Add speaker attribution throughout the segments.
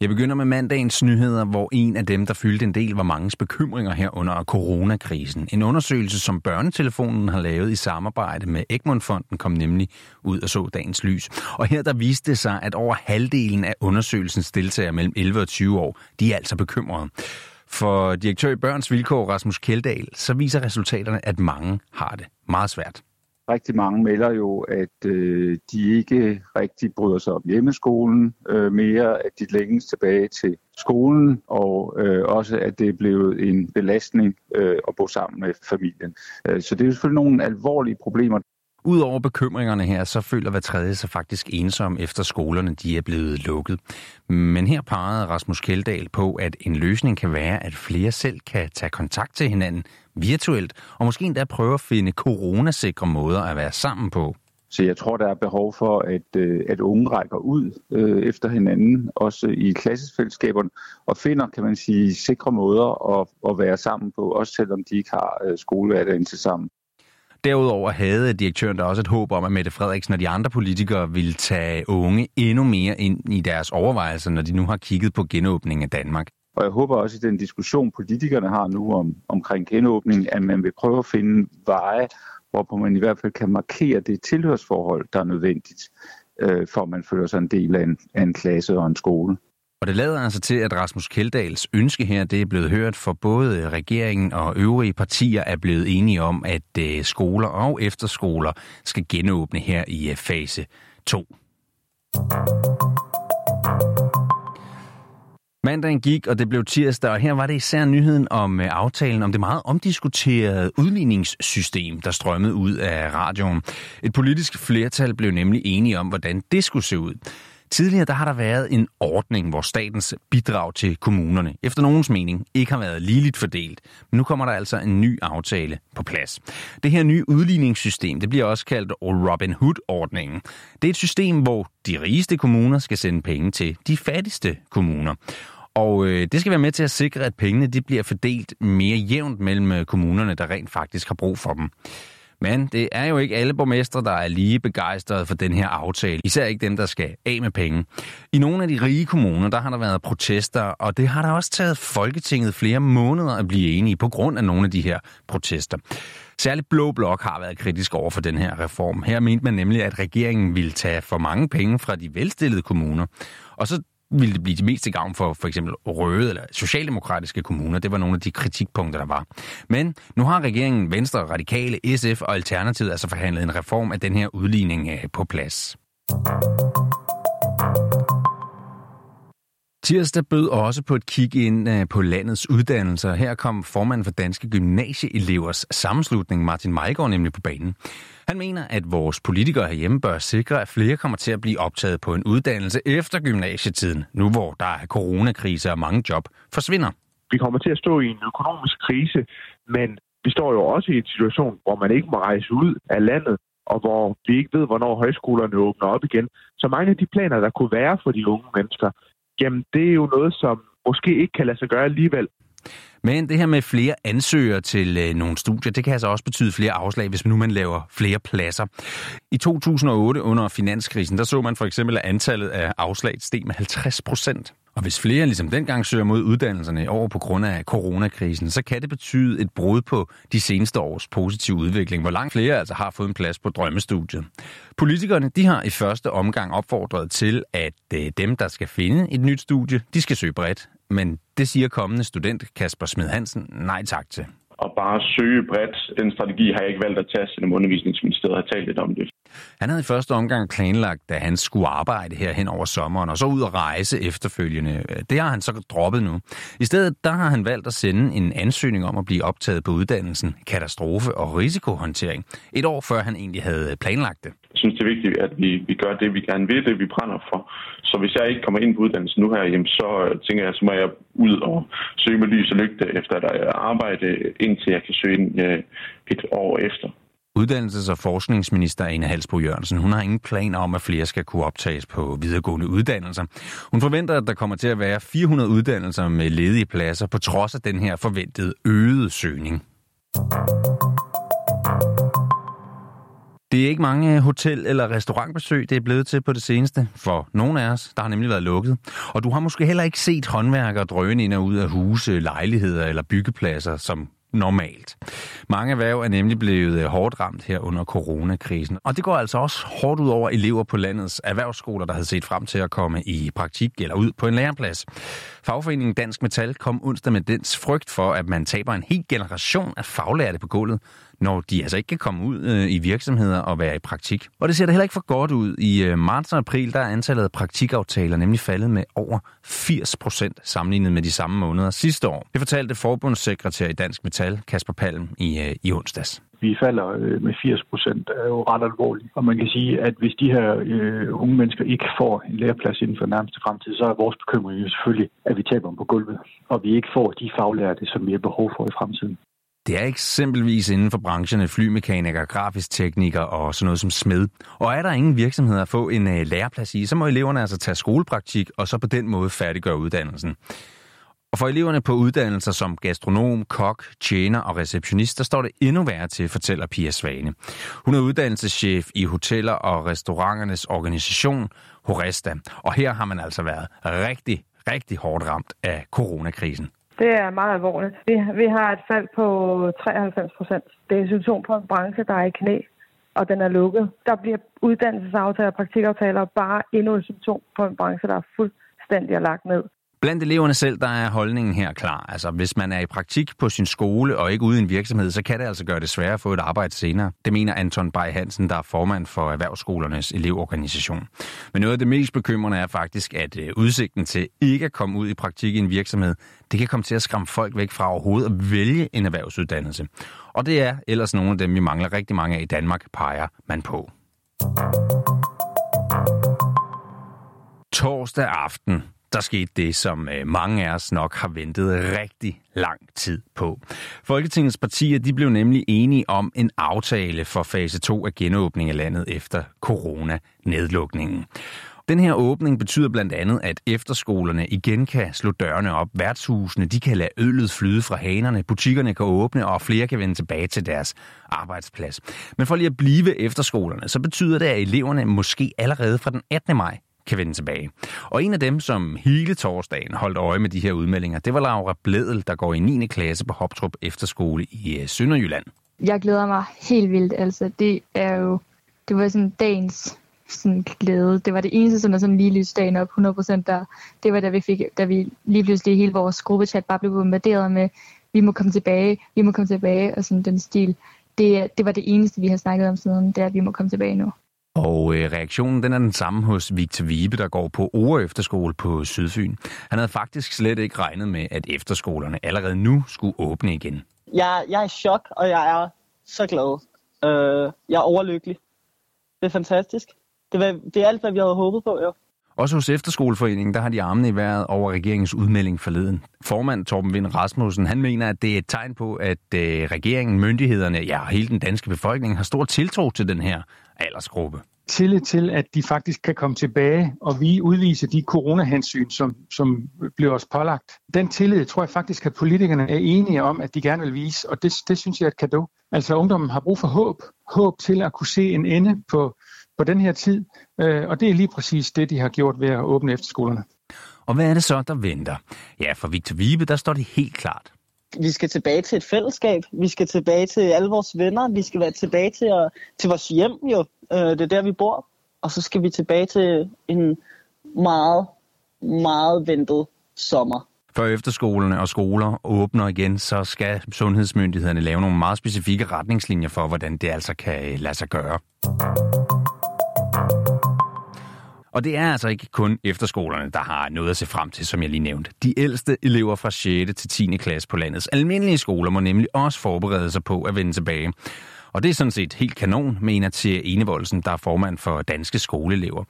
Speaker 1: Jeg begynder med mandagens nyheder, hvor en af dem, der fyldte en del, var mangens bekymringer her under coronakrisen. En undersøgelse, som Børnetelefonen har lavet i samarbejde med Egmontfonden, kom nemlig ud og så dagens lys. Og her der viste det sig, at over halvdelen af undersøgelsens deltagere mellem 11 og 20 år, de er altså bekymrede. For direktør i Børns Vilkår, Rasmus Kjeldahl, så viser resultaterne, at mange har det meget svært.
Speaker 2: Rigtig mange melder jo, at øh, de ikke rigtig bryder sig om hjemmeskolen øh, mere, at de længes tilbage til skolen, og øh, også at det er blevet en belastning øh, at bo sammen med familien. Øh, så det er jo selvfølgelig nogle alvorlige problemer.
Speaker 1: Udover bekymringerne her, så føler hver tredje sig faktisk ensom efter skolerne de er blevet lukket. Men her pegede Rasmus Keldal på, at en løsning kan være, at flere selv kan tage kontakt til hinanden virtuelt, og måske endda prøve at finde coronasikre måder at være sammen på.
Speaker 2: Så jeg tror, der er behov for, at, øh, at unge rækker ud øh, efter hinanden, også i klassefællesskaberne, og finder, kan man sige, sikre måder at, at være sammen på, også selvom de ikke har øh, skolehverdagen til sammen.
Speaker 1: Derudover havde direktøren der også et håb om, at Mette Frederiksen og de andre politikere ville tage unge endnu mere ind i deres overvejelser, når de nu har kigget på genåbningen af Danmark.
Speaker 2: Og jeg håber også i den diskussion, politikerne har nu om, omkring genåbning, at man vil prøve at finde veje, hvorpå man i hvert fald kan markere det tilhørsforhold, der er nødvendigt, øh, for at man føler sig en del af en, af en klasse og en skole.
Speaker 1: Og det lader altså til, at Rasmus Keldals ønske her, det er blevet hørt for både regeringen og øvrige partier er blevet enige om, at øh, skoler og efterskoler skal genåbne her i øh, fase 2. Mandagen gik, og det blev tirsdag, og her var det især nyheden om øh, aftalen om det meget omdiskuterede udligningssystem, der strømmede ud af radioen. Et politisk flertal blev nemlig enige om, hvordan det skulle se ud. Tidligere der har der været en ordning, hvor statens bidrag til kommunerne, efter nogens mening, ikke har været ligeligt fordelt. Men nu kommer der altså en ny aftale på plads. Det her nye udligningssystem, det bliver også kaldt Robin Hood-ordningen. Det er et system, hvor de rigeste kommuner skal sende penge til de fattigste kommuner. Og øh, det skal være med til at sikre, at pengene de bliver fordelt mere jævnt mellem øh, kommunerne, der rent faktisk har brug for dem. Men det er jo ikke alle borgmestre, der er lige begejstrede for den her aftale. Især ikke dem, der skal af med penge. I nogle af de rige kommuner, der har der været protester, og det har der også taget Folketinget flere måneder at blive enige på grund af nogle af de her protester. Særligt Blå Blok har været kritisk over for den her reform. Her mente man nemlig, at regeringen ville tage for mange penge fra de velstillede kommuner. Og så ville det blive det mest til gavn for for eksempel røde eller socialdemokratiske kommuner. Det var nogle af de kritikpunkter, der var. Men nu har regeringen, Venstre, Radikale, SF og Alternativet altså forhandlet en reform af den her udligning øh, på plads. Tirsdag bød også på et kig ind øh, på landets uddannelser. Her kom formanden for Danske Gymnasieelevers sammenslutning, Martin Meigård, nemlig på banen. Han mener, at vores politikere herhjemme bør sikre, at flere kommer til at blive optaget på en uddannelse efter gymnasietiden, nu hvor der er coronakrise og mange job forsvinder.
Speaker 3: Vi kommer til at stå i en økonomisk krise, men vi står jo også i en situation, hvor man ikke må rejse ud af landet, og hvor vi ikke ved, hvornår højskolerne åbner op igen. Så mange af de planer, der kunne være for de unge mennesker, jamen det er jo noget, som måske ikke kan lade sig gøre alligevel.
Speaker 1: Men det her med flere ansøgere til øh, nogle studier, det kan altså også betyde flere afslag, hvis nu man laver flere pladser. I 2008 under finanskrisen, der så man for eksempel, at antallet af afslag steg med 50 procent. Og hvis flere ligesom dengang søger mod uddannelserne over på grund af coronakrisen, så kan det betyde et brud på de seneste års positive udvikling, hvor langt flere altså har fået en plads på drømmestudiet. Politikerne de har i første omgang opfordret til, at øh, dem, der skal finde et nyt studie, de skal søge bredt. Men det siger kommende student Kasper Smed Hansen nej tak til
Speaker 4: og bare søge bredt. Den strategi har jeg ikke valgt at tage, selvom undervisningsministeriet har talt lidt om det.
Speaker 1: Han havde i første omgang planlagt, at han skulle arbejde her hen over sommeren, og så ud og rejse efterfølgende. Det har han så droppet nu. I stedet der har han valgt at sende en ansøgning om at blive optaget på uddannelsen katastrofe- og risikohåndtering, et år før han egentlig havde planlagt det.
Speaker 4: Jeg synes, det er vigtigt, at vi, vi gør det, vi gerne vil, det vi brænder for. Så hvis jeg ikke kommer ind på uddannelsen nu her, jamen, så øh, tænker jeg, så må jeg ud og søge med lys og lygte efter at arbejde, indtil jeg kan søge ind øh, et år efter.
Speaker 1: Uddannelses- og forskningsminister Ane Halsbo Jørgensen, hun har ingen planer om, at flere skal kunne optages på videregående uddannelser. Hun forventer, at der kommer til at være 400 uddannelser med ledige pladser, på trods af den her forventede øgede søgning. Det er ikke mange hotel- eller restaurantbesøg, det er blevet til på det seneste. For nogle af os, der har nemlig været lukket. Og du har måske heller ikke set håndværkere drøne ind og ud af huse, lejligheder eller byggepladser, som normalt. Mange erhverv er nemlig blevet øh, hårdt ramt her under coronakrisen. Og det går altså også hårdt ud over elever på landets erhvervsskoler, der havde set frem til at komme i praktik eller ud på en læreplads. Fagforeningen Dansk Metal kom onsdag med dens frygt for, at man taber en hel generation af faglærte på gulvet, når de altså ikke kan komme ud øh, i virksomheder og være i praktik. Og det ser da heller ikke for godt ud. I øh, marts og april der er antallet af praktikaftaler nemlig faldet med over 80 procent sammenlignet med de samme måneder sidste år. Det fortalte forbundssekretær i Dansk Metal, Kasper Palm, i, øh, i onsdags
Speaker 5: vi falder øh, med 80 procent, er jo ret alvorligt. Og man kan sige, at hvis de her øh, unge mennesker ikke får en læreplads inden for nærmeste fremtid, så er vores bekymring jo selvfølgelig, at vi taber dem på gulvet, og vi ikke får de faglærte, som vi har behov for i fremtiden.
Speaker 1: Det er eksempelvis inden for brancherne flymekaniker, grafisk tekniker og sådan noget som smed. Og er der ingen virksomheder at få en øh, læreplads i, så må eleverne altså tage skolepraktik og så på den måde færdiggøre uddannelsen. Og for eleverne på uddannelser som gastronom, kok, tjener og receptionist, der står det endnu værre til, fortæller Pia Svane. Hun er uddannelseschef i hoteller og restauranternes organisation Horesta. Og her har man altså været rigtig, rigtig hårdt ramt af coronakrisen.
Speaker 6: Det er meget alvorligt. Vi, vi har et fald på 93 procent. Det er et symptom på en branche, der er i knæ, og den er lukket. Der bliver uddannelsesaftaler og praktikaftaler bare endnu et symptom på en branche, der er fuldstændig lagt ned.
Speaker 1: Blandt eleverne selv, der er holdningen her klar. Altså, hvis man er i praktik på sin skole og ikke ude i en virksomhed, så kan det altså gøre det sværere at få et arbejde senere. Det mener Anton Bay Hansen, der er formand for Erhvervsskolernes elevorganisation. Men noget af det mest bekymrende er faktisk, at øh, udsigten til ikke at komme ud i praktik i en virksomhed, det kan komme til at skræmme folk væk fra overhovedet at vælge en erhvervsuddannelse. Og det er ellers nogle af dem, vi mangler rigtig mange af i Danmark, peger man på. Torsdag aften der skete det, som øh, mange af os nok har ventet rigtig lang tid på. Folketingets partier de blev nemlig enige om en aftale for fase 2 af genåbning af landet efter corona-nedlukningen. Den her åbning betyder blandt andet, at efterskolerne igen kan slå dørene op. Værtshusene de kan lade øllet flyde fra hanerne, butikkerne kan åbne, og flere kan vende tilbage til deres arbejdsplads. Men for lige at blive efterskolerne, så betyder det, at eleverne måske allerede fra den 18. maj kan vende tilbage. Og en af dem, som hele torsdagen holdt øje med de her udmeldinger, det var Laura Bledel, der går i 9. klasse på Hoptrup Efterskole i øh, Sønderjylland.
Speaker 7: Jeg glæder mig helt vildt. Altså, det er jo, det var sådan dagens sådan glæde. Det var det eneste, som er sådan lige lyst dagen op 100% der. Det var da vi fik, da vi lige pludselig hele vores gruppechat bare blev bombarderet med, vi må komme tilbage, vi må komme tilbage, og sådan den stil. Det, det var det eneste, vi har snakket om siden, det er, at vi må komme tilbage nu.
Speaker 1: Og øh, reaktionen den er den samme hos Victor Vibe, der går på Ore Efterskole på Sydfyn. Han havde faktisk slet ikke regnet med, at efterskolerne allerede nu skulle åbne igen.
Speaker 8: Jeg, jeg er i chok, og jeg er så glad. Uh, jeg er overlykkelig. Det er fantastisk. Det, var, det er alt, hvad vi havde håbet på, jo.
Speaker 1: Også hos Efterskoleforeningen, der har de armene i vejret over regeringens udmelding forleden. Formand Torben Vind Rasmussen, han mener, at det er et tegn på, at øh, regeringen, myndighederne, ja, hele den danske befolkning har stor tiltro til den her aldersgruppe
Speaker 9: tillid til, at de faktisk kan komme tilbage og vi udvise de coronahensyn, som, som bliver os pålagt. Den tillid tror jeg faktisk, at politikerne er enige om, at de gerne vil vise, og det, det synes jeg er et kado. Altså ungdommen har brug for håb. Håb til at kunne se en ende på, på den her tid, øh, og det er lige præcis det, de har gjort ved at åbne efterskolerne.
Speaker 1: Og hvad er det så, der venter? Ja, for Victor Vibe, der står det helt klart
Speaker 8: vi skal tilbage til et fællesskab. Vi skal tilbage til alle vores venner. Vi skal være tilbage til, at, til vores hjem jo. Øh, det er der, vi bor. Og så skal vi tilbage til en meget, meget ventet sommer.
Speaker 1: Før efterskolerne og skoler åbner igen, så skal sundhedsmyndighederne lave nogle meget specifikke retningslinjer for, hvordan det altså kan øh, lade sig gøre. Og det er altså ikke kun efterskolerne, der har noget at se frem til, som jeg lige nævnte. De ældste elever fra 6. til 10. klasse på landets almindelige skoler må nemlig også forberede sig på at vende tilbage. Og det er sådan set helt kanon, mener til Enevoldsen, der er formand for Danske Skoleelever.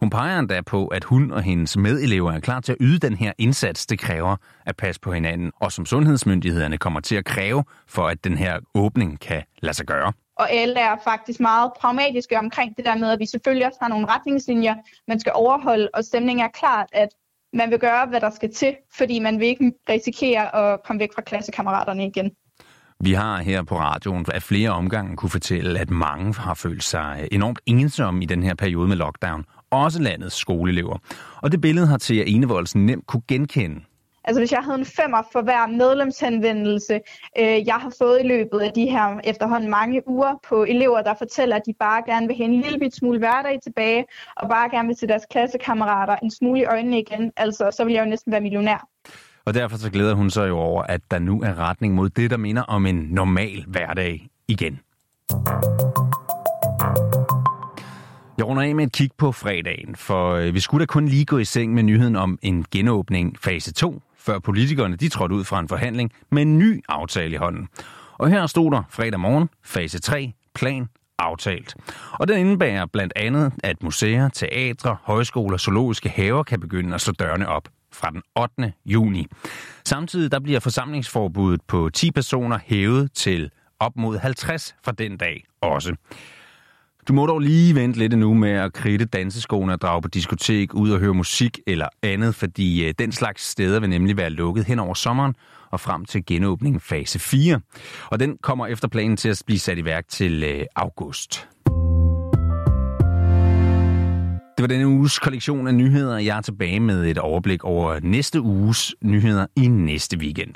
Speaker 1: Hun peger endda på, at hun og hendes medelever er klar til at yde den her indsats, det kræver at passe på hinanden, og som sundhedsmyndighederne kommer til at kræve, for at den her åbning kan lade sig gøre.
Speaker 10: Og alle er faktisk meget pragmatiske omkring det der med, at vi selvfølgelig også har nogle retningslinjer, man skal overholde, og stemningen er klart, at man vil gøre, hvad der skal til, fordi man vil ikke risikere at komme væk fra klassekammeraterne igen.
Speaker 1: Vi har her på radioen af flere omgange kunne fortælle, at mange har følt sig enormt ensomme i den her periode med lockdown. Også landets skoleelever. Og det billede har Thea Enevoldsen nemt kunne genkende.
Speaker 10: Altså hvis jeg havde en femmer for hver medlemshenvendelse, øh, jeg har fået i løbet af de her efterhånden mange uger på elever, der fortæller, at de bare gerne vil have en lille bit smule hverdag tilbage, og bare gerne vil se deres klassekammerater en smule i øjnene igen, altså så vil jeg jo næsten være millionær.
Speaker 1: Og derfor så glæder hun sig jo over, at der nu er retning mod det, der minder om en normal hverdag igen. Jeg runder af med et kig på fredagen, for øh, vi skulle da kun lige gå i seng med nyheden om en genåbning fase 2, før politikerne de trådte ud fra en forhandling med en ny aftale i hånden. Og her stod der fredag morgen, fase 3, plan aftalt. Og den indebærer blandt andet, at museer, teatre, højskoler, zoologiske haver kan begynde at slå dørene op fra den 8. juni. Samtidig der bliver forsamlingsforbuddet på 10 personer hævet til op mod 50 fra den dag også. Du må dog lige vente lidt nu med at kridte danseskoene og drage på diskotek, ud og høre musik eller andet, fordi øh, den slags steder vil nemlig være lukket hen over sommeren og frem til genåbning fase 4. Og den kommer efter planen til at blive sat i værk til øh, august. Det var denne uges kollektion af nyheder. Jeg er tilbage med et overblik over næste uges nyheder i næste weekend.